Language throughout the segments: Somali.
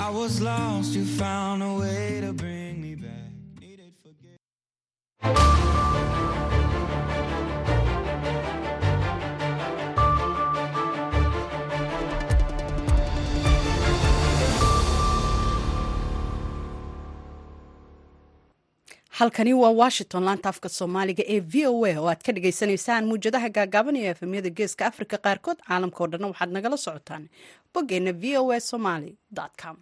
I was lost, you found a way to bring me back. Needed halkani waa washington laanta afka soomaaliga ee v o a oo aad ka dhagaysanaysaan gaagaaban iyo efemyada geeska afrika qaarkood caalamka oo dhanna waxaad nagala socotaan boggeena v o a somaly com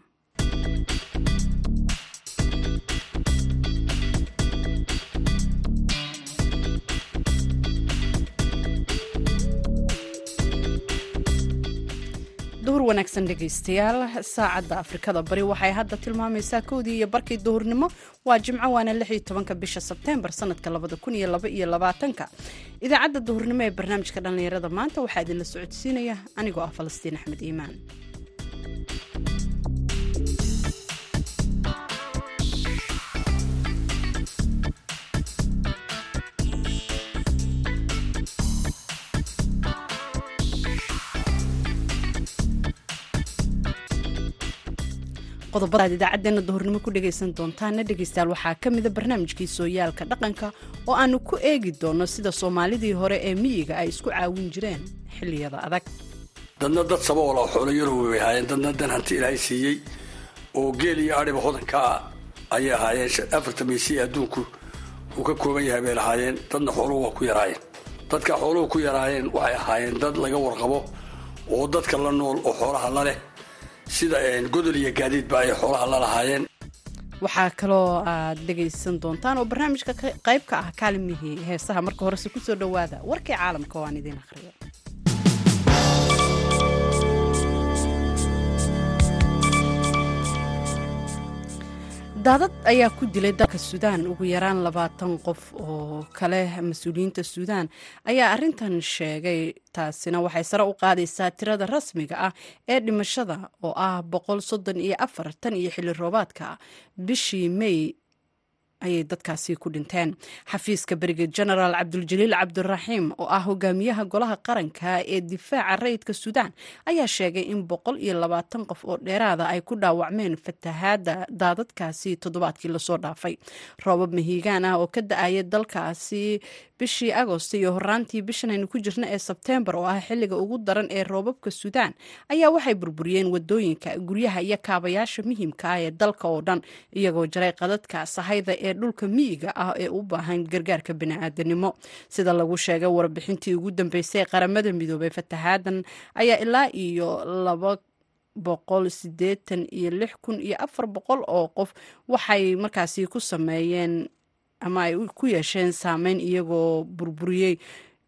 duhur wanaagsan dhegaystayaal saacadda afrikada bari waxay hadda tilmaamaysaa kowdii iyo barkii duhurnimo. Waa jimco waana lix iyo tobanka bisha sebteembar sanadka labada kun iyo laba iyo labaatanka. Idaacadda duhurnimo ee barnaamijka dhallinyarada maanta waxaa idinla socodsiinaya anigoo ah falastiin axmed iimaan qodobada aad idaacadeena duhurnimo ku dhagaysan doontaana dhegaystayaal waxaa ka mida barnaamijkii sooyaalka dhaqanka oo aanu ku eegi doono sida soomaalidii hore ee miyiga ay isku caawin jireen xilliyada adag. Dadna dad sabool oo xoolo yarow bay ahaayeen dadna dan hanti ilaahay siiyey oo geel iyo adhiba hodanka ah ayay ahaayeen. Afarta adduunku uu ka kooban yahay bay lahaayeen. Dadna xooluhu waa ku yaraayeen. Dadka xooluhu ku yaraayeen waxay ahaayeen dad laga warqabo oo dadka la nool oo xoolaha la leh sida godol iyo gaadiidba ay xoolaha la lahaayeen. Waxaa kaloo aad dhegaysan doontaan oo barnaamijka qayb ka ah kaalimihii heesaha. Marka horese ku soo dhowaada warkii caalamka oo aan idiin akhriyo daadad ayaa ku dilay dalka suudaan. Ugu yaraan labaatan qof oo kale mas'uuliyiinta suudaan ayaa arintan sheegay taasina waxay sare u qaadaysaa tirada rasmiga ah ee dhimashada oo ah boqol soddon iyo afar tan iyo xilli roobaadka bishii may ayay dadkaasi ku dhinteen. Xafiiska beriga genaraal cabduljaliil cabdiraxiim oo ah hogaamiyaha golaha qaranka ee difaaca rayidka suudaan ayaa sheegay in boqol iyo labaatan qof oo dheeraada ay ku dhaawacmeen fatahaada daadadkaasi toddobaadkii la soo dhaafay. Roobab mahiigaan ah oo ka da'aya dalkaasi bishii agost iyo horaantii bishan aynu ku jirna ee sebteembar oo ah xilliga ugu daran ee roobabka suudaan ayaa waxay burburiyeen waddooyinka guryaha iyo kaabayaasha muhiimka ah ee dalka oo dhan iyagoo jaray qadadka sahayda ee dhulka miyiga ah ee u baahan gargaarka bini'aadanimo. Sida lagu sheegay warbixintii ugu dambeysay ee qaramada midoobay fatahaadan ayaa ilaa iyo laba boqol sideetan iyo lix kun iyo afar boqol oo qof waxay markaasi ku sameeyeen ama ay ku yeesheen saameyn iyagoo burburiyey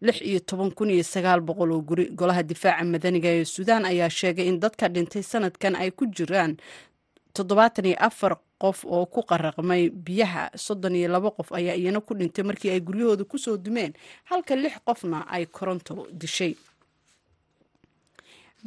lix iyo toban kun iyo sagaal boqol oo guri. Golaha difaaca madaniga ee suudaan ayaa sheegay in dadka dhintay sanadkan ay ku jiraan toddobaatan iyo afar qof oo ku qaraqmay biyaha. Soddon iyo laba qof ayaa iyana ku dhintay markii ay guryahooda ku soo dumeen halka lix qofna ay koronto dishay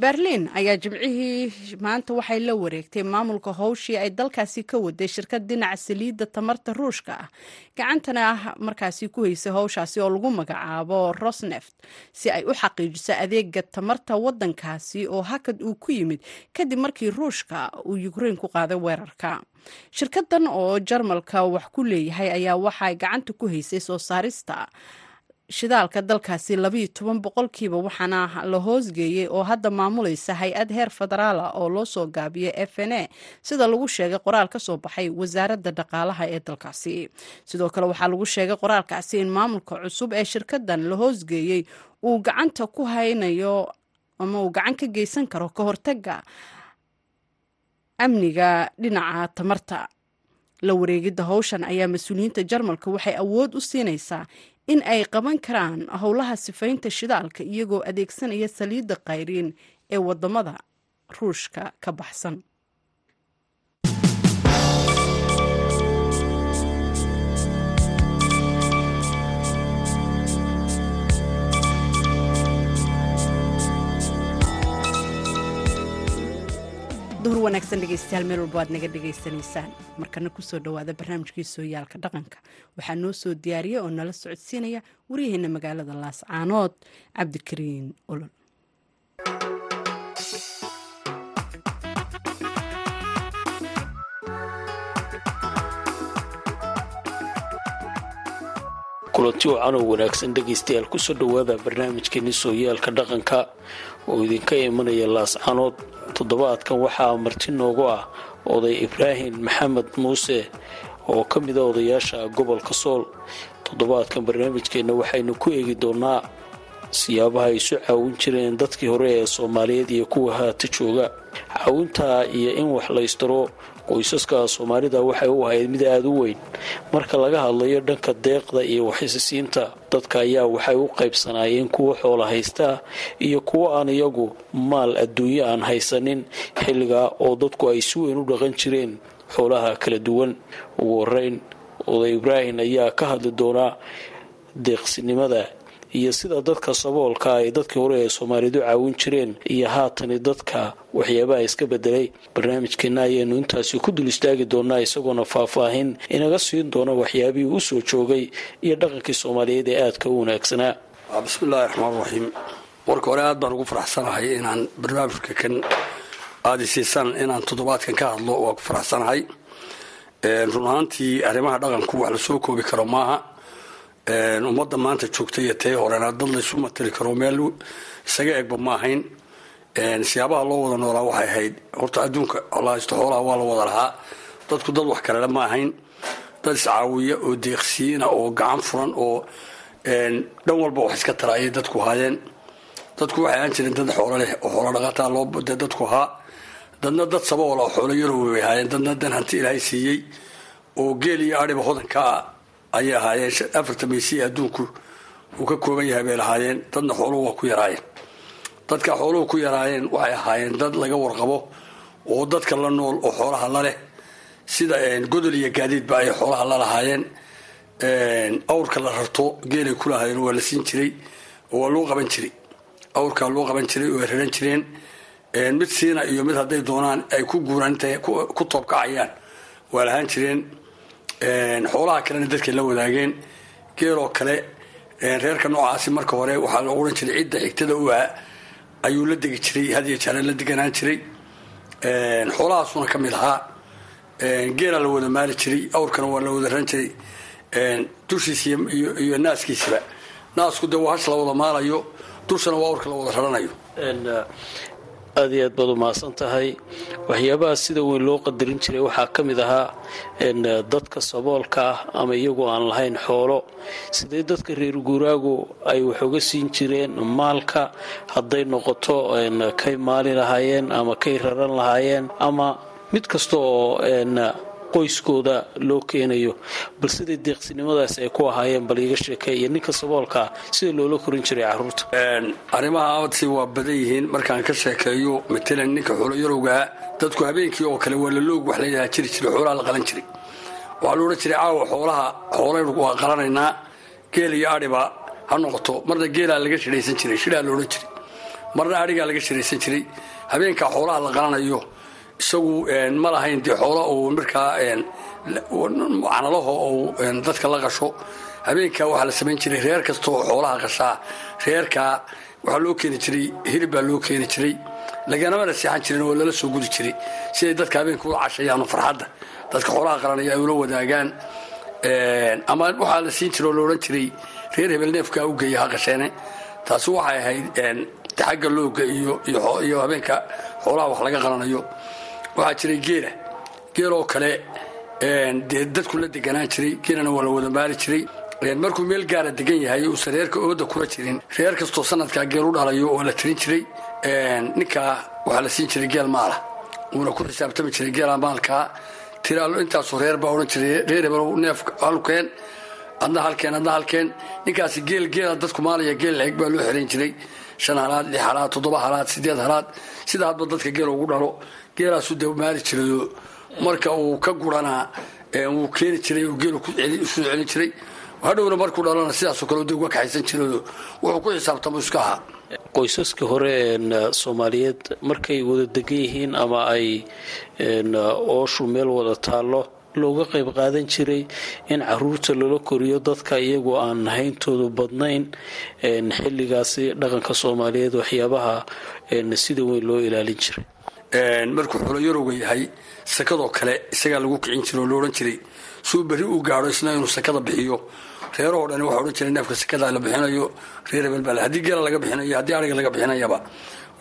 berliin ayaa jimcihii maanta waxay la wareegtay maamulka howshii ay dalkaasi ka waday shirkad dhinaca saliidda tamarta ruushka ah. Gacantana ah markaasi ku haysay howshaasi oo lagu magacaabo rosneft si ay u xaqiijiso adeega tamarta wadankaasi oo hakad uu ku yimid kadib markii ruushka uu ukrein ku qaaday weerarka. Shirkadan oo jarmalka wax ku leeyahay ayaa waxay gacanta ku haysay soo saarista shidaalka dalkaasi labayo toban boqolkiiba waxaana la hoosgeeyey oo hadda maamulaysa hay'ad heer federaala oo loo soo gaabiyay f n a sida lagu sheegay qoraal ka soo baxay wasaaradda dhaqaalaha ee dalkaasi. Sidoo kale waxaa lagu sheegay qoraalkaasi in maamulka cusub ee shirkadan la hoosgeeyey uu gacanta ku haynayo ama uu gacan ka geysan karo ka hortaga amniga dhinaca tamarta. La wareegidda howshan ayaa mas'uuliyiinta jarmalka waxay awood u siinaysaa in ay qaban karaan howlaha sifaynta shidaalka iyagoo adeegsanaya saliidda kayriin ee waddamada ruushka ka baxsan duhur wanaagsan dhegeystayaal meel walba waad naga dhegaysanaysaan markana ku soo dhowaada barnaamijkii sooyaalka dhaqanka. Waxaa noo soo diyaariya oo nala socodsiinaya waryaheena magaalada laascaanood cabdikariin olol kulanti oo wanaagsan dhegaystayaal ku soo dhowaada barnaamijkeeni sooyaalka dhaqanka. Oo idinka imanaya laascanood toddobaadkan waxaa marti noogu ah oday ibraahim maxamed muuse oo ka mida odayaasha gobolka sool. Toddobaadkan barnaamijkeenna waxaynu ku eegi doonaa siyaabaha ay isu caawin jireen dadkii hore ee soomaaliyeed iyo kuwa haata jooga. Caawintaa iyo in wax laystaro qoysaska soomaalida waxay u ahayd mid aada u weyn. Marka laga hadlayo dhanka deeqda iyo waxisisiinta dadka ayaa waxay u qaybsanaayeen kuwa xoola haystaa iyo kuwa aan iyagu maal adduunyo aan haysanin xilligaa oo dadku ay si weyn u dhaqan jireen xoolaha kala duwan. Ugu horeyn oday ibraahim ayaa ka hadli doonaa deeqsinimada iyo sida dadka saboolka ay dadkii hore ee soomaaliyeed u caawin jireen iyo haatani dadka waxyaabaha iska bedelay barnaamijkeena ayaynu intaasi ku dul istaagi doonaa isagoona faahfaahin inaga siin doona waxyaabihii u soo joogay iyo dhaqankii soomaaliyeed ee aadka u wanaagsanaa. Bismillahi raxmaan raxiim marka hore aad baan ugu faraxsanahay inaan barnaamijka kan aada isiisaan inaan toddobaadkan ka hadlo waa ku faraxsanahay. Run ahaantii arrimaha dhaqanku wax la soo koobi karo maaha ummadda maanta joogta iyo tee horena dad laysu matali karo meel isaga egba ma ahayn. Siyaabaha loo wada noolaa waxay ahayd horta adduunka lahaysto xoolaha waa la wada lahaa. Dadku dad wax kalele ma ahayn. Dad iscaawiya oo deeqsiina oo gacan furan oo dhan walba wax iska tara ayay dadku haayeen. Dadku waxay ahaan jireen dad xoolo oo xoolo dhaqataa loo dadku ahaa dadna dad saboola oo xoolo yarow bay ahaayeen dadna dan hanti ilaahay siiyey oo geel iyo adhiba hodankaa ayay ahaayeen afarta maysi adduunku uu ka kooban yahay bay lahaayeen. Dadna xooluhu waa ku yaraayeen. Dadka xooluhu ku yaraayeen waxay ahaayeen dad laga warqabo oo dadka la nool oo xoolaha la leh. Sida godol iyo gaadiidba ay xoolaha la lahaayeen. Awrka la rarto geelay ku lahaayeen waa la siin jiray waa loo qaban jiray. Awrkaa loo qaban jiray oo raran jireen. Mid siina iyo mid hadday doonaan ay ku guuraan intay ku toobkacayaan waa lahaan jireen xoolaha kalena dadkay la wadaageen geeloo kale reerka noocaasi marka hore waxaa loo ohan jiray cidda xigtada u ah ayuu la degi jiray hadiyo jeera la deganaan jiray. Xoolahaasuna ka mid ahaa. Geela la wada maali jiray awrkana waa la wada ran jiray. Dushiisa iyo naaskiisaba naasku dee waa hash la wada maalayo dushana waa awrka la wada raranayo aada iyo aad baad umahadsan tahay. Waxyaabaha sida weyn loo qadarin jiray waxaa ka mid ahaa dadka saboolka ah ama iyagoo aan lahayn xoolo. Sidee dadka reer guuraagu ay wax uga siin jireen maalka hadday noqoto kay maali lahaayeen ama kay raran lahaayeen ama mid kasta oo qoyskooda loo keenayo bal siday deeqsinimadaas ay ku ahaayeen bal iiga sheekey iyo ninka saboolkaa sida loola korin jiray carruurta arrimaha aadsi waa badan yihiin. Markaan ka sheekeeyo matalan ninka xoolo yarowgaa dadku habeenkii oo kale waa laloog wax layahaa jiri jiray xoolaha la qalan jiray. Waxaa la odhan jiray caawa xoolaha xoolaynu waa qalanaynaa. Geel iyo adhiba ha noqoto. Marna geelaa laga shiraysan jiray shidhaa la odhan jiray. Marna adhigaa laga shiraysan jiray. Habeenkaa xoolaha la qalanayo isagu ma lahayn dee xoola uu markaa uu dadka la qasho. Habeenkaa waxaa la samayn jiray reer kasta oo xoolaha qashaa reerkaa waxaa loo keeni jiray hilib baa loo keeni jiray. Laganamana seexan jirin oo lala soo gudi jiray. Siday dadka habeenka ula cashayaano farxadda. Dadka xoolaha qaranaya ay ula wadaagaan. Ama waxaa la siin jira oo la odhan jiray reer hebel neefkaa u geeya ha qasheene. Taasi waxay ahayd xagga looga iyo habeenka xoolaha wax laga qalanayo waxaa jiray geela. Geeloo kale dee dadku la deganaan jiray geelana waa la wada maali jiray markuu meel gaara degan yahay uusan reerka ooda kula jirin. Reer kastoo sanadkaa geel u dhalayo oo la tirin jiray ninkaa waxaa la siin jiray geel maala. Uuna ku xisaabtami jiray geela maalkaa tiraalo intaasoo reer baa odhan jiray reer neef halkeen adna halkeen adna halkeen. Ninkaasi geel geela dadku maalaya geel leeg baa loo xirayn jiray shan halaad lix halaad toddoba halaad sideed halaad sida hadba dadka geel ugu dhalo geelaasu dee maali jirayo marka uu ka guranaa wuu keeni jiray oo geelu isu celin jiray hadhowna markuu dhalana sidaasoo kale de uga kaxaysan jirayo wuxuu ku xisaabtamo iska ahaa qoysaska hore soomaaliyeed markay wada degan yihiin ama ay ooshu meel wada taallo looga qayb qaadan jiray in carruurta loola koriyo dadka iyagoo aan hayntoodu badnayn xilligaasi dhaqanka soomaaliyeed waxyaabaha sida weyn loo ilaalin jiray. Markuu xoolo yarowga yahay sakadoo kale isagaa lagu kicin jira oo la odhan jiray suu berri uu gaadho isna inuu sakada bixiyo. Reerahoo dhan waxa odhan jiray neefka sakada la bixinayo reer hebel baa haddii geela laga bixinayo haddii ariga laga bixinayaba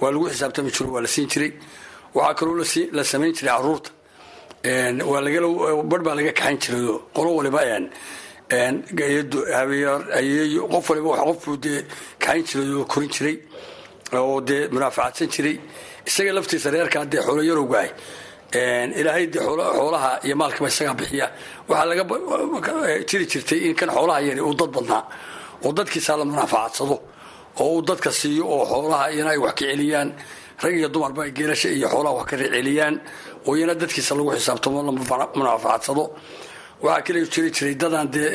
waa lagu xisaabtami jiro waa la siin jiray. Waxaa kaloo la samayn jiray carruurta bar baa laga kaxayn jirayo qolo waliba qof waliba qofbuu dee kaxayn jiray oo korin jiray oo dee munaafacadsan jiray. Isaga laftiisa reerkaa dee xoolo yarowgaah ilaahay dee xoolaha iyo maalkaba isagaa bixiya. Waxaa laga jiri jirtay in kan xoolaha yari uu dad badnaa oo dadkiisaa la munaafacadsado oo uu dadka siiyo oo xoolaha iyana ay wax ka celiyaan rag iyo dumarba ay geelasha iyo xoolaha wax ka celiyaan oo iyana dadkiisa lagu xisaabtamo la waxaa kale jiri jiray dadaan dee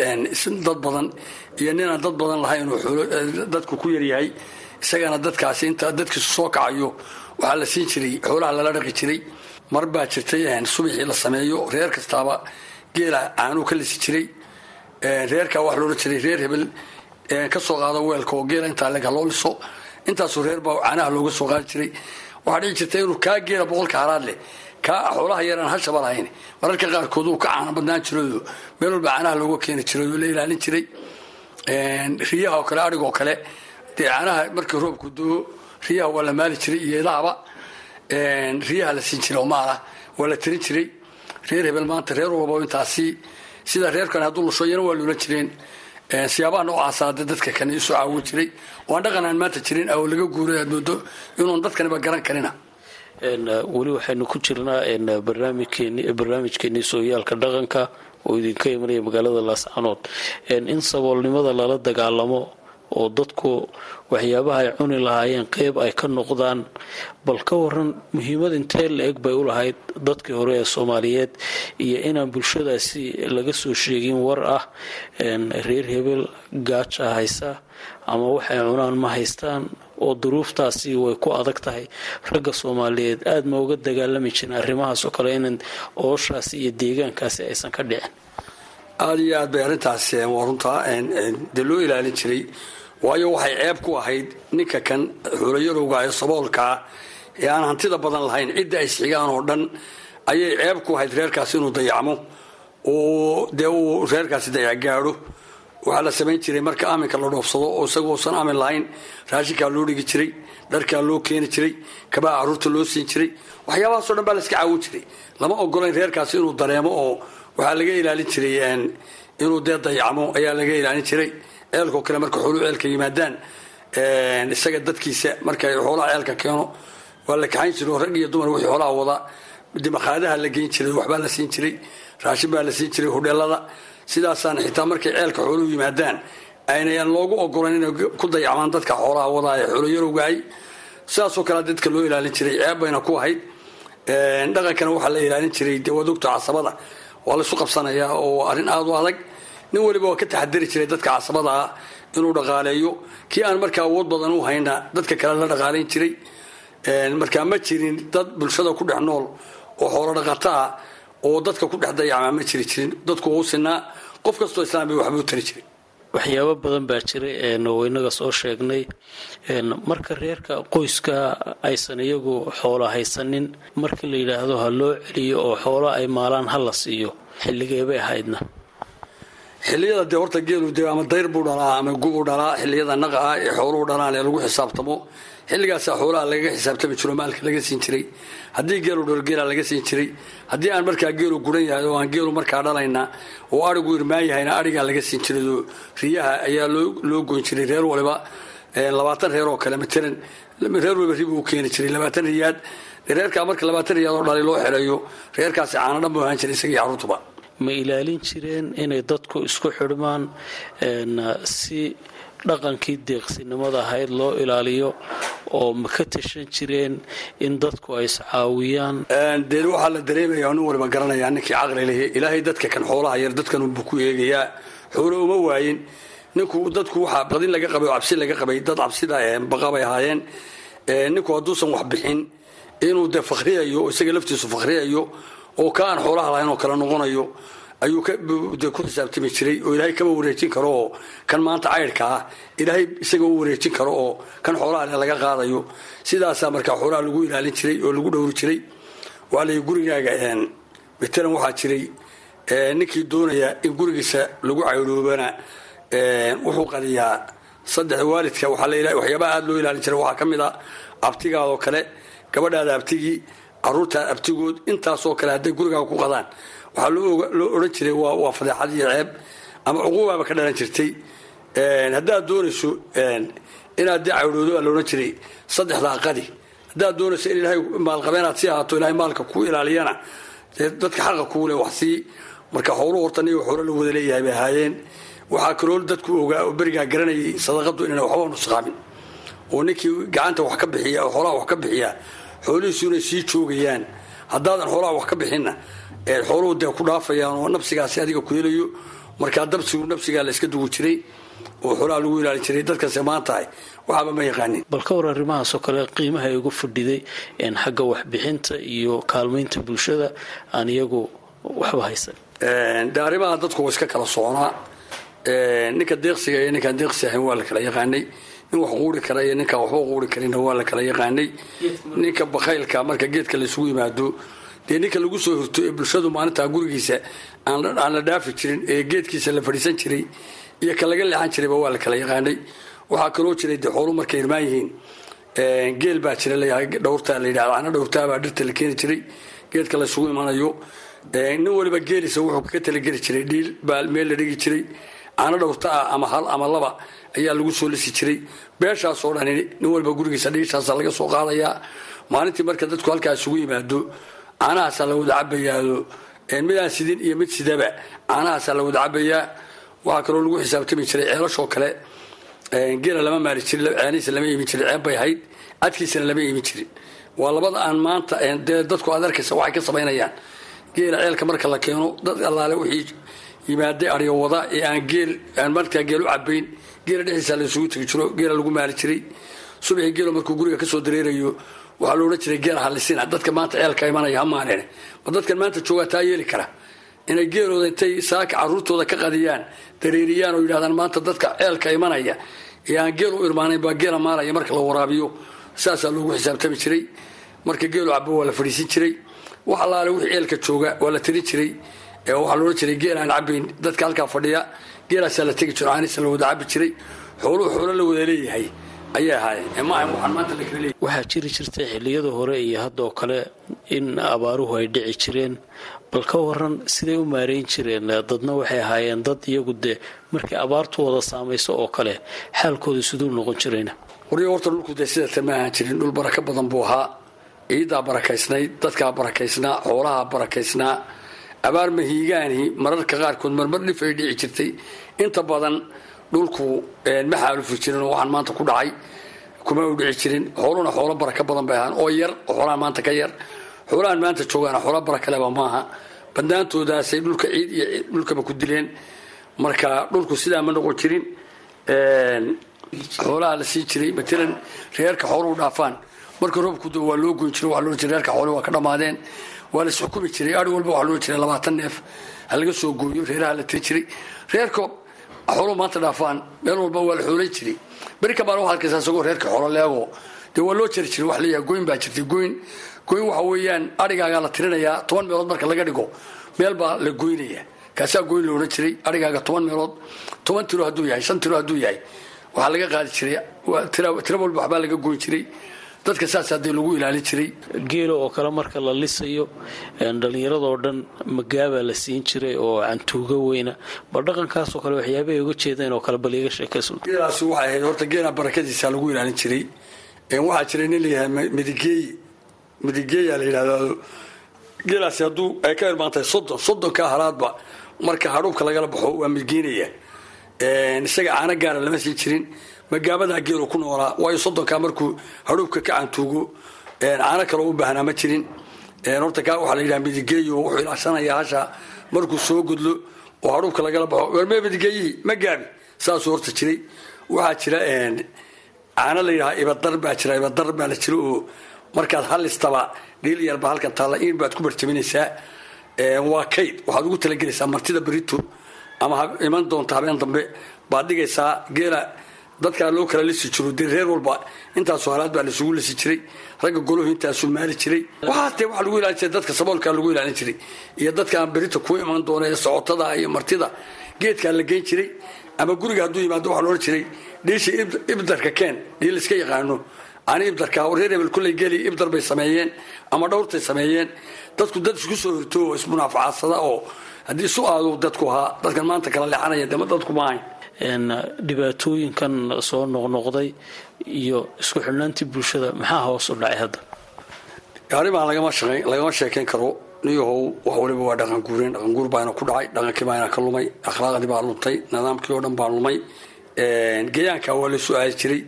dad badan iyo ninaan dad badan lahayn oo dadku ku yaryahay isagana dadkaasi inta dadkiisu soo kacayo waxaa la siin jiray xoolaha lala dhaqi jiray. Mar baa jirtay subaxii la sameeyo reer kastaaba geela caanuu ka lisi jiray. Reerkaa wax loodhan jiray reer hebel ka soo qaado weelka oo geela intaa lega loo liso intaasuu reer baa caanaha looga soo jiray. Waxaa dhici jirta inuu kaa geela boqolka haraad xoolaha yaraan hashaba lahayn mararka qaarkood uu ka caano badnaan jirayo meel walba caanaha looga keeni jiray oo la ilaalin jiray. Riyaha oo kale adhigoo kale dee caanaha markii roobku doo riyaha waa la maali jiray iyo riyaha la siin jiray oo waa la tirin jiray. Reer hebel maanta reer walba intaasi. Sida reerkan hadduu lushoyana waa luulan jireen. Siyaabaha noocaasa dadka kane isu caawin jiray oo aan dhaqan aan maanta jirin oo laga guuray aad moodo inuun dadkaniba garan karina. Weli waxaynu ku jirnaa barnaamijkeenii sooyaalka dhaqanka oo idinka imanaya magaalada laascanood in saboolnimada lala dagaalamo oo dadku waxyaabaha ay cuni lahaayeen qeyb ay ka noqdaan bal ka waran muhiimad intee la eg bay u lahayd dadkii hore ee soomaaliyeed iyo inaan bulshadaasi laga soo sheegin war ah. Reer hebel gaaja haysa ama waxay cunaan ma haystaan? Oo duruuftaasi way ku adag tahay. Ragga soomaaliyeed aada ma uga dagaalami jirin arrimahaas oo kale in ooshaasi iyo deegaankaasi aysan ka dhicin. Aada iyo aad bay arrintaas waa runtaa dee loo ilaalin jiray. Waayo waxay ceeb ku ahayd ninka kan xuulayarowga ee saboolkaa ee aan hantida badan lahayn cidda ay isxigaan oo dhan ayay ceeb ku ahayd reerkaas inuu dayacmo. Oo dee uu reerkaasi dayacgaadho waxaa la samayn jiray marka aaminka la dhoofsado oo isagoosan aamin lahayn. Raashinkaa loo dhigi jiray dharkaa loo keeni jiray kabaha carruurta loo siin jiray waxyaabahaasoo dhan baa la iska caawin jiray. Lama ogolayn reerkaasi inuu dareemo oo waxaa laga ilaalin jiray inuu dee dayacmo ayaa laga ilaalin jiray. Ceelkao kale marka xooluu ceelka yimaadaan isaga dadkiisa marka xoolaha ceelka keeno waa la kaxayn jiray oo rag iyo dumar wixii xoolaha wada. Dimaqaadaha la geyn jiray waxbaa la siin jiray raashin baa la siin jiray hudheelada sidaasaana xitaa markay ceelka xooluhu yimaadaan aynayaan loogu ogolayn inay ku dayacmaan dadka xoolaha wadaa ee xoolo yarowgahay sidaasoo kale dadka loo ilaalin jiray ceeb ku ahayd. Dhaqankana waxaa la ilaalin jiray wadogta casabada. Waa laisu qabsanayaa oo arrin aada u adag. Nin waliba waa ka taxadari jiray dadka casabada ah inuu dhaqaaleeyo. Kii aan markaa awood badan u hayna dadka kale la dhaqaalayn jiray. Markaa ma jirin dad bulshada ku dhex nool oo xoolo dhaqato ah oo dadka ku dhex dayacmaa ma jiri jirin. Dadku u sinaa qof kastoo islaam bay waxbuu tari jiray waxyaabo badan baa jiray oo inaga soo sheegnay. Marka reerka qoyska aysan iyagu xoolo haysanin marka la yidhaahdo ha loo celiyo oo xoolo ay maalaan ha la siiyo. Xilligeebay ahaydna. Xilliyada dee horta geelu dee ama dayr buu dhalaa ama gubuu dhalaa xilliyada naqa ah ee xooluhu dhalaan ee lagu xisaabtamo xilligaasaa xoolaha lagaga xisaabtami jiro maalka laga siin jiray. Haddii geelu dhalo geela laga siin jiray haddii aan markaa geelu guran yahay oo aan geelu markaa dhalayna oo arigu irmaan arigaa laga siin jiray riyaha ayaa loo goyn jiray reer waliba labaatan reer oo kale matalan reer waliba ribu u keeni jiray labaatan riyaad. Reerkaa marka labaatan riyaad oo dhalay loo xereeyo reerkaasi caano dhan buu ahaan jiray isagii carruurtuba ma ilaalin jireen inay dadku isku xidhmaan si dhaqankii deeqsinimada ahayd loo ilaaliyo oo ma ka tashan jireen in dadku ay iscaawiyaan dee waxaa la dareemaya nin waliba garanayaa ninkii caqli leh ilaahay dadka kan xoolaha yar dadkanunbuu ku eegayaa. Xoolo uma waayin. Ninku dadku waxaa badin laga qabay oo cabsi laga qabay dad cabsida baqabay ahaayeen. Ninku hadduusan wax bixin inuu dee fakriyayo isaga laftiisu fakriyayo oo ka aan xoolaha lahayn oo kale noqonayo ayuu ku xisaabtami jiray oo ilaahay kama wareejin karo oo kan maanta caydhka ah ilaahay isaga u wareejin karo oo kan xoolaha laga qaadayo. Sidaasaa markaa xoolaha lagu ilaalin jiray oo lagu dhowri jiray waa lay gurigaaga matalan waxaa jiray ninkii doonaya in gurigiisa lagu caydhoobana wuxuu qaliyaa saddex waalidka. Waxyaabaha aada loo ilaalin jiray waxaa ka mid a abtigaadoo kale gabadhaada abtigii caruurtaada abtigood intaasoo kale hadday gurigaaga ku qadaan waxaa loo odhan jiray waa fadeexad iyo ceeb ama cuquubaaba ka dhalan jirtay. Haddaad doonayso inaad dee caydhoodo aa laodhan jiray saddexdaa qadi haddaad doonayso in ilaahay maalqabeenaad sii ahaato ilahay maalka kuu ilaaliyana dadka xaqa kuule wax marka xooluhu horta niga la wada leeyahay bay ahaayeen. Waxaa kaloo dadku ogaa oo berigaa garanayay sadaqadu inayna waxba nusqaamin oo ninkii gacanta wax ka bixiya oo xoolaha wax ka bixiya xoolihiisu inay sii joogayaan. Haddaadan xoolaha wax ka bixinna xooluhu dee ku dhaafayaan oo nabsigaasi adiga ku helayo. Markaa dabsigu nabsigaa la dugu jiray oo xoolaha lagu ilaalin jiray dadkanse maantahay waxaaba ma yaqaanin bal ka war arrimahaasoo kale qiimaha ay uga fadhiday xagga waxbixinta iyo kaalmaynta bulshada aan iyagu waxba haysan. De arrimaha dadku waa iska kala soconaa. Ninka deeqsiga iyo ninkaan deeqsi ahayn waa la kala yaqaanay. Nin wax quuri kara iyo ninkaan waxba quuri karina waa la kala yaqaanay. Ninka bakhaylka marka geedka laisugu yimaado dee ninka lagu soo hirto ee bulshadu maalintaa gurigiisa aan la dhaafi jirin ee geedkiisa la fadhiisan jiray iyo ka laga leexan jirayba waa la kala yaqaanay. Waxaa kaloo jiray dee xoolu markay irmaan yihiin geel baa jira layahay dhowrtaa la yidhahda ana dhowrtaabaa dhirta la keeni jiray geedka laysugu imanayo nin waliba geelisa wuxuu kaga talageli jiray dhiil baa meel la dhigi jiray caano dhowrta ah ama hal ama laba ayaa lagu soo lisi jiray. Beeshaasoo dhani nin walba gurigiisa dhiishaasa laga soo qaadayaa. Maalintii marka dadku halkaa isugu yimaado caanahaasaa la wada cabayaado midaan sidin iyo mid sidaba caanahaasaa la wada cabayaa waxaa kaloo lagu xisaabtami jiray ceelashoo kale geela lama maali jirin ceenihiisa lama imin jirin ceeb ahayd cadkiisana lama imin jirin. Waa labada aan maanta dee dadku aad arkaysa waxay ka samaynayaan. Geela ceelka marka la keeno dad allaale wixii yimaaday aryo wada ee aan geel aan markaa geel u cabayn geela dhexdiisa la isugu tegi jiro geela lagu maali jiray. Subaxii geelo markuu guriga ka soo dareerayo waxaa la odhan jiray geela halisina dadka maanta ceelka imanaya hamaaneene ma dadkan maanta joogaa taa yeeli kara. Inay geelooda intay saaka caruurtooda ka qadiyaan dareeriyaan oo yidhahdaan maanta dadka ceelka imanaya. Ee geel u irmaanayn baa geela maalaya marka la waraabiyo. Saasaa loogu xisaabtami jiray. Marka geelu cabo waa la fadhiisin jiray. Wax allaale wixii ceelka jooga waa la tirin jiray. Waxaa loodhan jiray geel aan cabayn dadka halkaa fadhiya. Geelaasaa la tegi jiro aanisa la wada cabi jiray. Xooluhu xoolo la wada leeyahay waxaa jiri jirtay xilliyada hore iyo haddoo kale in abaaruhu ay dhici jireen. Bal ka waran siday u maareyn jireen dadna waxay ahaayeen dad iyagu dee markay abaartu wada saamayso oo kale xaalkooda siduu noqon jirayna. Waryo horta dhulku dee sidatan ma ahaan jirin dhul barako badan buu ahaa. Ciiddaa barakaysnayd dadkaa barakaysnaa xoolahaa barakaysnaa. Abaar mahiigaani mararka qaarkood marmar dhif ay dhici jirtay. Inta badan dhulku ma xaalufi jirin oo waxaan maanta ku dhacay kuma u dhici jirin. Xooluna xoolo baraka badan bay ahaan oo yar oo maanta ka yar. Xoolahan maanta joogaana xoolo barakaleba maaha. Badnaantoodaasay dhulka ciid iyo dhulkaba ku dileen. Marka dhulku sidaa ma noqon jirin xoolaha la sii jiray matalan reerka xooluhu dhaafaan. Marka roobku do waa loo goyn jiro waa loo jira reerka xooluhu waa ka dhammaadeen waa la isxukumi jiray ari walba waxaa loo jiray labaatan neef. Ha laga soo gooyo reeraha la tiri jiray. Reerka xooluhu maanta dhaafaan meel walba waa la xoolayn jiray. Beri kabaan waxaa arkaysaa isagoo reerka xoolo leego dee waa loo jari jiray wax leeyahay goyn baa jirtay goyn. Goyn waxa weeyaan arigaagaa la tirinayaa toban meelood marka laga dhigo meel baa la goynaya kaasaa goyn la jiray arigaaga toban meelood. Toban tiro hadduu yahay shan tiro hadduu yahay. Waxaa laga qaadi jiray tiro walba waxbaa laga goyn jiray dadka saas hadee lagu ilaalin jiray geela oo kale marka la lisayo dhallinyaradoo dhan magaabaa la siin jiray oo cantuuga weyna. Bal dhaqankaasoo kale waxyaabahay uga jeedeen oo kale bal iga sheekayso geelaasi waxay ahayd horta geela barakadiisa lagu ilaalin jiray. Waxaa jiray nin layahay midigeey midigeeya la yidhahdo geelaasi hadduu ay ka irmaantahay soddon soddonka halaadba marka hadhuubka lagala baxo waa midgeynaya isaga caano gaara lama sii jirin magaabadaa geelu ku noolaa. Waayo soddonkaa markuu hadhuubka ka cantuugo caano kaloo u baahnaa ma jirin. Horta kaa waxaa la yidhaha midigeeyo wuxuu ilaashanayaa hasha markuu soo godlo oo hadhuubka lagala baxo. Warmee midigeeyihii ma gaabi. Saasuu horta jiray. Waxaa jira caano la yidhaha ibadar baa jira ibadar baa la jira oo markaad halistaba dhiil yarba halkan taalla in baad ku barjaminaysaa. Waa kayd. Waxaad ugu talagelaysaa martida berito ama iman doonta habeen dambe. Baad dhigaysaa geela dadkaa loo kala lisi jiro dee reer walba intaasoo halaad baa laisugu lisi jiray ragga goluhu intaasuu maali jiray. Waxaas dee waxaa lagu ilaalin jiray dadka saboolkaa lagu ilaalin jiray iyo dadkaan berito ku iman doona ee socotada iyo martida. Geedkaa la geyn jiray ama guriga hadduu yimaado waxaa loodhan jiray dhiisha ibdarka keen dhii layska yaqaano. Ani ibdarka reer hebel kulley geli ibdar bay sameeyeen ama dhowrtay sameeyeen. Dadku dad isku soo hirto oo ismunaafacadsada oo haddii isu aadu dadku ahaa dadkan maanta kala leexanaya dema dadku ma ahayn dhibaatooyinkan soo noqnoqday iyo isku xidhnaantii bulshada maxaa hoos u dhacay hadda? Arrimaan lagama sheekayn karo. Niyahow wax waliba waa dhaqan guureen dhaqan guur baana ku dhacay. Dhaqankii baana ka lumay. Akhlaaqdii baa luntay. Nidaamkii oo dhan baa lumay. Geeyaanka waa la su'aali jiray.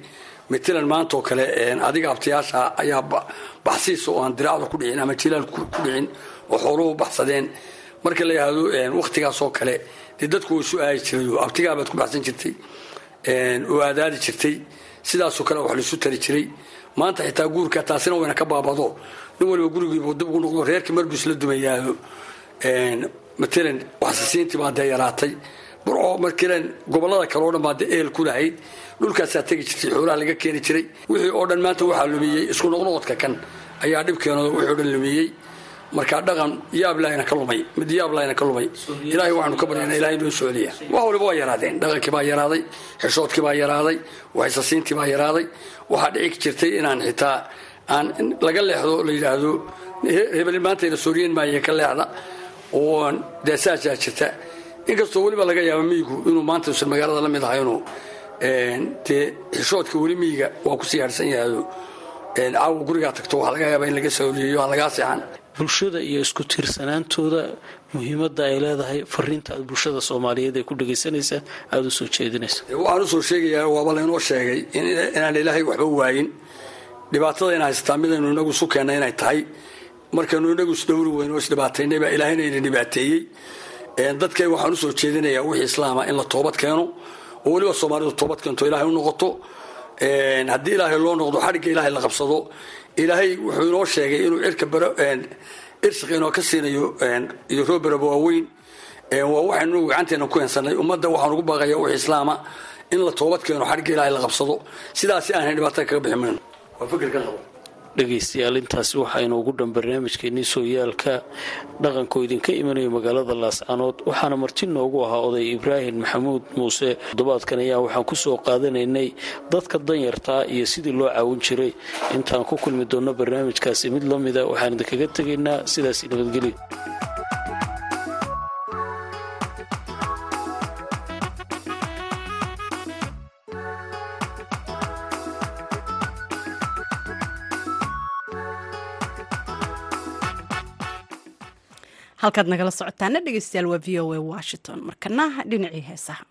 Matalan maanta oo kale adiga abtayaasha ayaa baxsiisa oo aan diraacda ku dhicin ama jilaal ku dhicin oo xooluhu baxsadeen. Marka la yidhaahdo wakhtigaas oo kale dee dadku way su'aali jiray abtigaabaad ku baxsan jirtay. Oo aadaadi jirtay. Sidaasoo kale wax laisu tari jiray. Maanta xitaa guurka taasina wayna ka baabado. Nin waliba gurigiibu dib ugu noqdo reerkii marbus la dumayaado matalan waxsisiintii baa dee yaraatay. Burco markilen gobollada kale oo dhan baa dee ehel ku lahayd dhulkaasaa tegi jirtay xoolaha laga keeni jiray. Wixii oo dhan maanta waxaa lumiyey isku noqnoqodka kan ayaa dhibkeenooda wixii o dhan lumiyey markaa dhaqan yaablahna ka lumay mid yaablahna ka lumay. Ilaahay waxaanu ka baryana ilahay noo soceliya wax waliba waa yaraadeen. Dhaqankii baa yaraaday xishoodkii baa yaraaday waxsasiintii baa yaraaday. Waxaa dhici jirtay inaan xitaa aan laga leexdo la yidhaahdo hebelin maantayna sooriyen maaye ka leexda oo dee jirta. Inkastoo weliba laga yaaba miyigu inuu maanta usan magaalada la mid ahay inuu dee xishoodka weli miyiga waa ku sii harsan yahado caawa gurigaa tagto waxaa laga yaaba in laga sooriyeyo aan lagaa seexan bulshada iyo isku tiirsanaantooda muhiimadda ay leedahay fariinta aad bulshada soomaaliyeed ee ku dhagaysanaysa aada u jeedinaysa. Waxaan u soo sheegayaa waaba laynoo sheegay inaan ilaahay waxba waayin. Dhibaatada ina haysataa midaynu inagu isu keenna inay tahay. Markaynu inagu isdhowri weyno o isdhibaataynay baa ilaahayna ina dhibaateeyey. Dadkay waxaan u soo jeedinayaa wixii islaama in la toobad keeno. Oo weliba soomaalidu toobad keento ilaahay u noqoto. Haddii ilaahay loo noqdo xadhigga ilaahay la qabsado ilaahay wuxuu inoo sheegay inuu irsiq inoo ka siinayo iyo rooberaba waaweyn. Waa waxaynu gacanteena ku heensanay. Ummadda waxaan ugu baaqaya wixii islaama in la toobad keeno xadhigga ilaahay la qabsado. Sidaasi aanhay dhibaatada kaga bixi mayno waa fikirkan qabo dhegaystayaal intaasi waxaynu ugu dhan barnaamijkeenii sooyaalka dhaqankoo idinka imanayo magaalada laascanood waxaana marti noogu ahaa oday ibraahim maxamuud muuse. Toddobaadkan ayaa waxaan ku soo qaadanaynay dadka danyartaa iyo sidii loo caawin jiray. Intaan ku kulmi doonno barnaamijkaasi mid la mida waxaan idinkaga tegaynaa sidaasi nabadgelyo halkaad nagala socotaana dhegeystayaal waa v o a washington. Markana dhinacii heesaha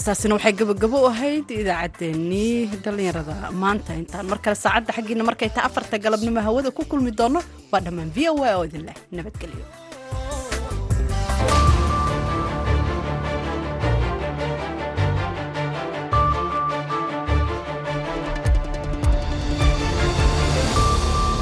heestaasina waxay gabagabo ahayd idaacaddeenii dhallinyarada. Maanta intaan mar kale saacadda xaggiina markay tahay afarta galabnimo hawada ku kulmi doonno waa dhammaan v o a oo idin leh nabadgelyo